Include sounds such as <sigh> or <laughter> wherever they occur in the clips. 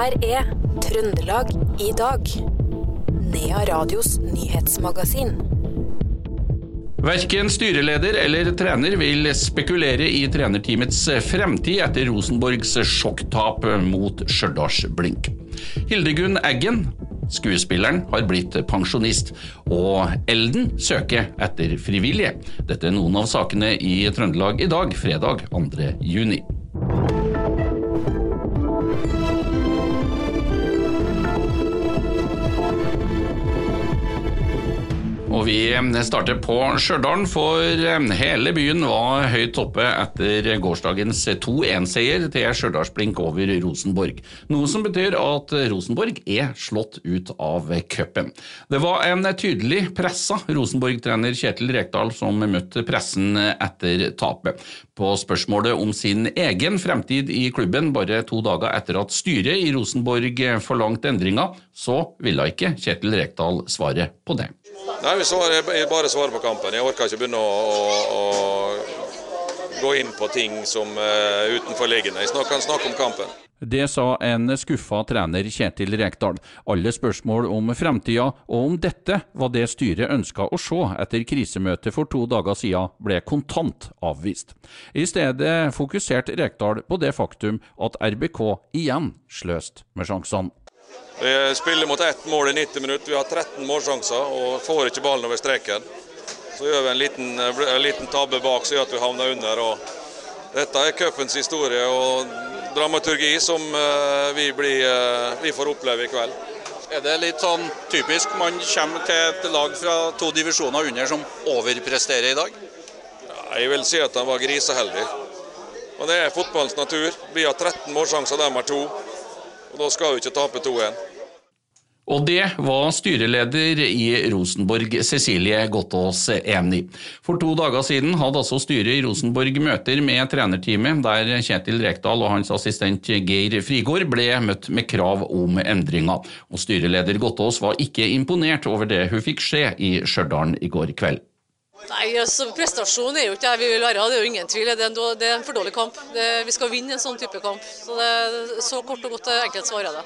her er Trøndelag i dag. Nea Radios nyhetsmagasin. Verken styreleder eller trener vil spekulere i trenerteamets fremtid etter Rosenborgs sjokktap mot Stjørdals Blink. Hildegunn Eggen, skuespilleren, har blitt pensjonist, og Elden søker etter frivillige. Dette er noen av sakene i Trøndelag i dag, fredag 2. juni. Og vi starter på Stjørdal, for hele byen var høyt oppe etter gårsdagens 2-1-seier til Stjørdalsblink over Rosenborg. Noe som betyr at Rosenborg er slått ut av cupen. Det var en tydelig pressa Rosenborg-trener Kjetil Rekdal som møtte pressen etter tapet. På spørsmålet om sin egen fremtid i klubben bare to dager etter at styret i Rosenborg forlangte endringer, så ville ikke Kjetil Rekdal svare på det. Nei, vi svarer, bare svarer på kampen. Jeg orker ikke begynne å, å, å gå inn på ting som er utenforliggende. Jeg kan snakke om kampen. Det sa en skuffa trener Kjetil Rekdal. Alle spørsmål om fremtida og om dette var det styret ønska å se etter krisemøtet for to dager siden, ble kontant avvist. I stedet fokuserte Rekdal på det faktum at RBK igjen sløste med sjansene. Vi spiller mot ett mål i 90 minutter. Vi har 13 målsjanser og får ikke ballen over streken. Så gjør vi en liten, en liten tabbe bak som gjør at vi havner under. dette er cupens historie og dramaturgi som eh, vi, blir, eh, vi, får oppleve i kveld. Er det litt sånn typisk man kommer til et lag fra to divisjoner under som overpresterer i dag? Ja, jeg vil si at han var griseheldig. Og Det er fotballens natur. Vi har 13 målsjanser, de har to. Og Da skal vi ikke tape 2-1. Og det var styreleder i Rosenborg, Cecilie Gottaas, enig. For to dager siden hadde altså styret i Rosenborg møter med trenerteamet, der Kjetil Rekdal og hans assistent Geir Frigård ble møtt med krav om endringer. Og styreleder Gottaas var ikke imponert over det hun fikk se i Stjørdal i går kveld. Nei, altså Prestasjon er jo ikke det vi vil være, det er jo ingen tvil. Det er en, det er en for dårlig kamp. Det, vi skal vinne en sånn type kamp. Så det er Så kort og godt enkelt svar er det.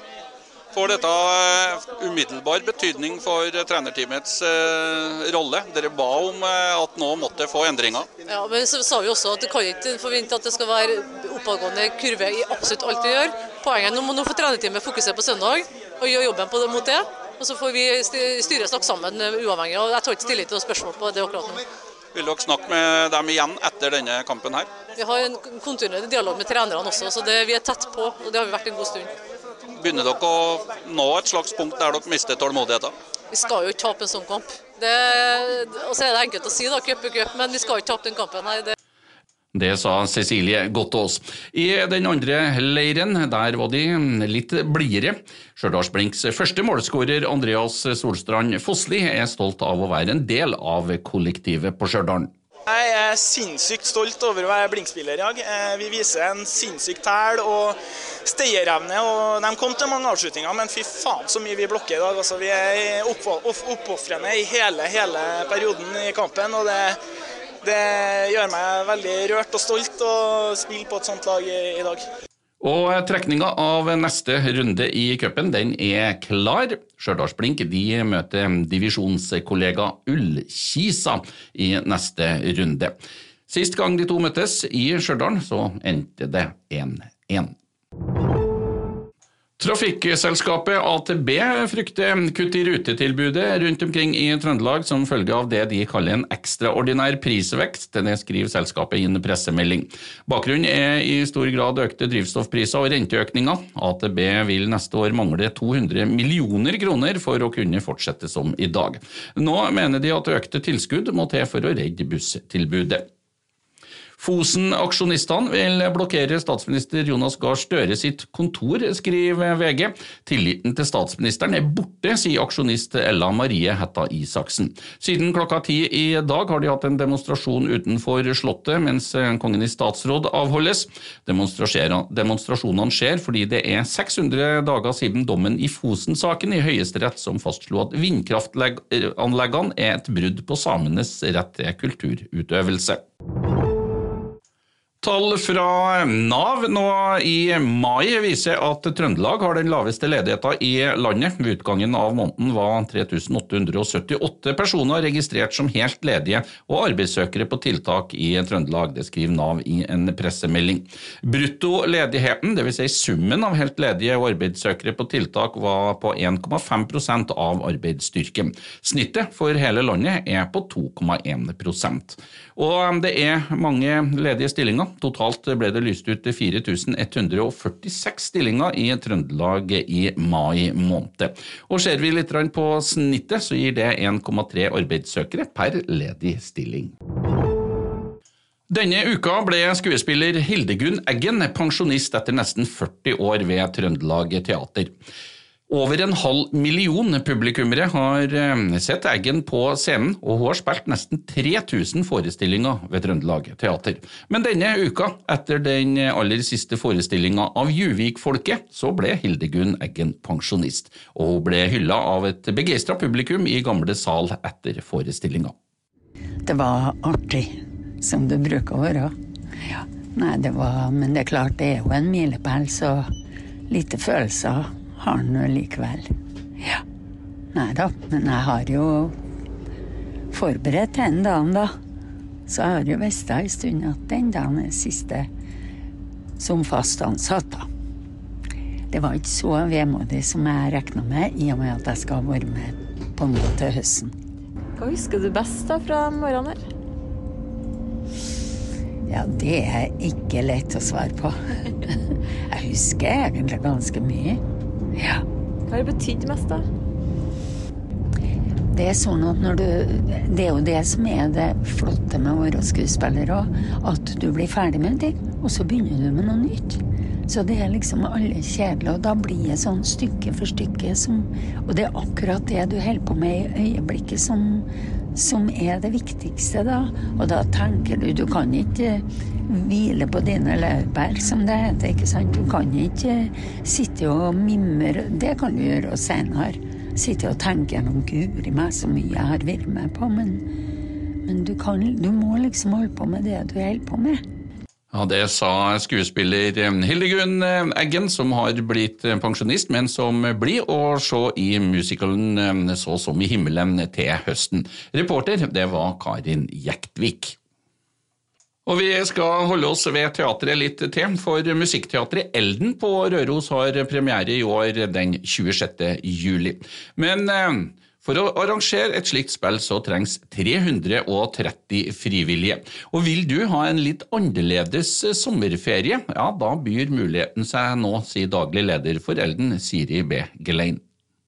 Får dette eh, umiddelbar betydning for trenerteamets eh, rolle? Dere ba om eh, at nå måtte få endringer. Ja, men så sa vi også at det kan ikke forvente at det skal være oppadgående kurve i absolutt alt vi gjør. Poenget nå må nå få trenerteamet fokusere på søndag og gjøre jobben på det, mot det. Og så får vi styret snakke sammen uavhengig. og Jeg tar ikke stilling til noen spørsmål på det akkurat nå. Vil dere snakke med dem igjen etter denne kampen her? Vi har en kontinuerlig dialog med trenerne også, så det, vi er tett på. og Det har vi vært en god stund. Begynner dere å nå et slags punkt der dere mister tålmodigheten? Vi skal jo ikke tape en sånn kamp. Det, og så er det enkelt å si, da, cup er cup, men vi skal ikke tape den kampen her. Det det sa Cecilie Gottaas. I den andre leiren, der var de litt blidere. Stjørdalsblinks første målskårer Andreas Solstrand Fossli er stolt av å være en del av kollektivet på Stjørdal. Jeg er sinnssykt stolt over å være Blink-spiller i dag. Eh, vi viser en sinnssykt tæl og stayerevne. og De kom til mange avslutninger, men fy faen så mye vi blokker i dag. Altså, vi er oppofrende i hele, hele perioden i kampen. og det, det gjør meg veldig rørt og stolt å spille på et sånt lag i, i dag. Og trekninga av neste runde i cupen den er klar. Stjørdals-Blink møter divisjonskollega Ullkisa i neste runde. Sist gang de to møttes i Stjørdal, så endte det 1-1. Trafikkselskapet AtB frykter kutt i rutetilbudet rundt omkring i Trøndelag som følge av det de kaller en ekstraordinær prisvekst. Det skriver selskapet i en pressemelding. Bakgrunnen er i stor grad økte drivstoffpriser og renteøkninger. AtB vil neste år mangle 200 millioner kroner for å kunne fortsette som i dag. Nå mener de at økte tilskudd må til for å redde busstilbudet. Fosen-aksjonistene vil blokkere statsminister Jonas Gahr Støre sitt kontor, skriver VG. Tilliten til statsministeren er borte, sier aksjonist Ella Marie Hetta Isaksen. Siden klokka ti i dag har de hatt en demonstrasjon utenfor Slottet mens Kongen i statsråd avholdes. Demonstrasjonene skjer fordi det er 600 dager siden dommen i Fosen-saken i Høyesterett som fastslo at vindkraftanleggene er et brudd på samenes rett til kulturutøvelse. Tall fra Nav nå i mai viser at Trøndelag har den laveste ledigheten i landet. Ved utgangen av måneden var 3878 personer registrert som helt ledige og arbeidssøkere på tiltak i Trøndelag. Det skriver Nav i en pressemelding. Bruttoledigheten, dvs. Si summen av helt ledige og arbeidssøkere på tiltak, var på 1,5% av arbeidsstyrken. Snittet for hele landet er på 2,1% Og det er mange ledige stillinger. Totalt ble det lyst ut 4146 stillinger i Trøndelag i mai måned. Og Ser vi litt på snittet, så gir det 1,3 arbeidssøkere per ledig stilling. Denne uka ble skuespiller Hildegunn Eggen pensjonist etter nesten 40 år ved Trøndelag Teater. Over en halv million publikummere har eh, sett Eggen på scenen, og hun har spilt nesten 3000 forestillinger ved Trøndelag Teater. Men denne uka, etter den aller siste forestillinga av Juvik-folket, så ble Hildegunn Eggen pensjonist, og hun ble hylla av et begeistra publikum i gamle sal etter forestillinga. Det var artig, som det bruker å være. Ja. Nei, det var Men det er klart, det er jo en milepæl, så lite følelser har han nå likevel. Ja. Nei da, men jeg har jo forberedt den dagen, da. Så jeg har jo visst ei stund at den dagen er siste som fast ansatt, da. Det var ikke så vemodig som jeg regna med, i og med at jeg skal være med på noe til høsten. Hva husker du best da fra morgenen her? Ja, det er ikke lett å svare på. <laughs> Jeg husker egentlig ganske mye. Ja. Hva har det betydd mest, da? Det er sånn at når du Det er jo det som er det flotte med å være skuespiller òg. At du blir ferdig med en ting, og så begynner du med noe nytt. Så det er liksom alle kjedelige, og da blir det sånn stykke for stykke som Og det er akkurat det du holder på med i øyeblikket som, som er det viktigste, da. Og da tenker du Du kan ikke hvile på dine laurbær, som det heter. ikke sant? Du kan ikke sitte og mimre. Det kan du gjøre senere. Sitte og tenke gjennom Guri meg, så mye jeg har vært med på. Men, men du, kan, du må liksom holde på med det du holder på med. Ja, Det sa skuespiller Hildegunn Eggen, som har blitt pensjonist, men som blir å se i musikalen Så som i himmelen til høsten. Reporter, det var Karin Jektvik. Og vi skal holde oss ved teatret litt til, for Musikkteatret Elden på Røros har premiere i år den 26. juli. Men eh, for å arrangere et slikt spill så trengs 330 frivillige. Og vil du ha en litt annerledes sommerferie, ja da byr muligheten seg nå, sier daglig leder for Elden, Siri B. Gelein.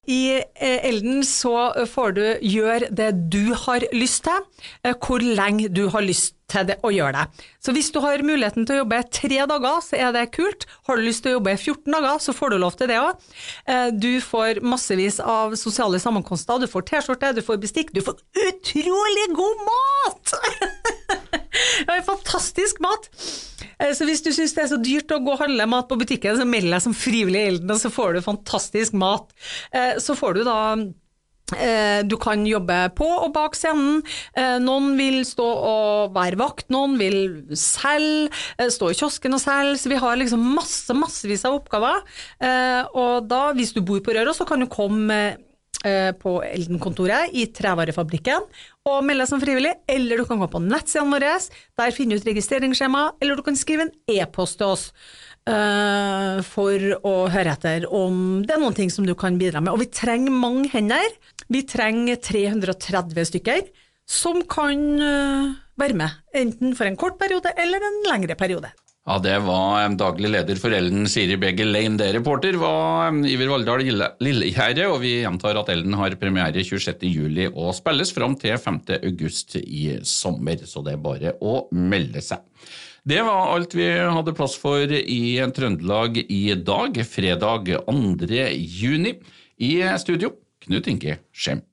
I Elden så får du gjøre det du har lyst til, hvor lenge du har lyst til å gjøre det. Så hvis du har muligheten til å jobbe tre dager, så er det kult. Har du lyst til å jobbe 14 dager, så får du lov til det òg. Du får massevis av sosiale sammenkomster, du får T-skjorte, du får bestikk, du får utrolig god mat! <laughs> Det er fantastisk mat! Så hvis du syns det er så dyrt å gå og handle mat på butikken, så meld deg som frivillig i Elden, og så får du fantastisk mat. Så får du da du kan jobbe på og bak scenen. Noen vil stå og være vakt, noen vil selge, stå i kiosken og selge. Så vi har liksom masse, massevis av oppgaver. Og da, hvis du bor på Røros, så kan du komme på Elden-kontoret i Trevarefabrikken og melde deg som frivillig, eller du kan gå på nettsidene våre, der finner du ut registreringsskjema, eller du kan skrive en e-post til oss uh, for å høre etter om det er noen ting som du kan bidra med. Og vi trenger mange hender. Vi trenger 330 stykker som kan uh, være med, enten for en kort periode eller en lengre periode. Ja, Det var daglig leder for Ellen Siri Begge Lane. Det reporter var Iver Valldal Lillegjerde, og vi gjentar at Ellen har premiere 26.07 og spilles fram til 5.8 i sommer, så det er bare å melde seg. Det var alt vi hadde plass for i Trøndelag i dag, fredag 2. juni. I studio, Knut Inge Skjem.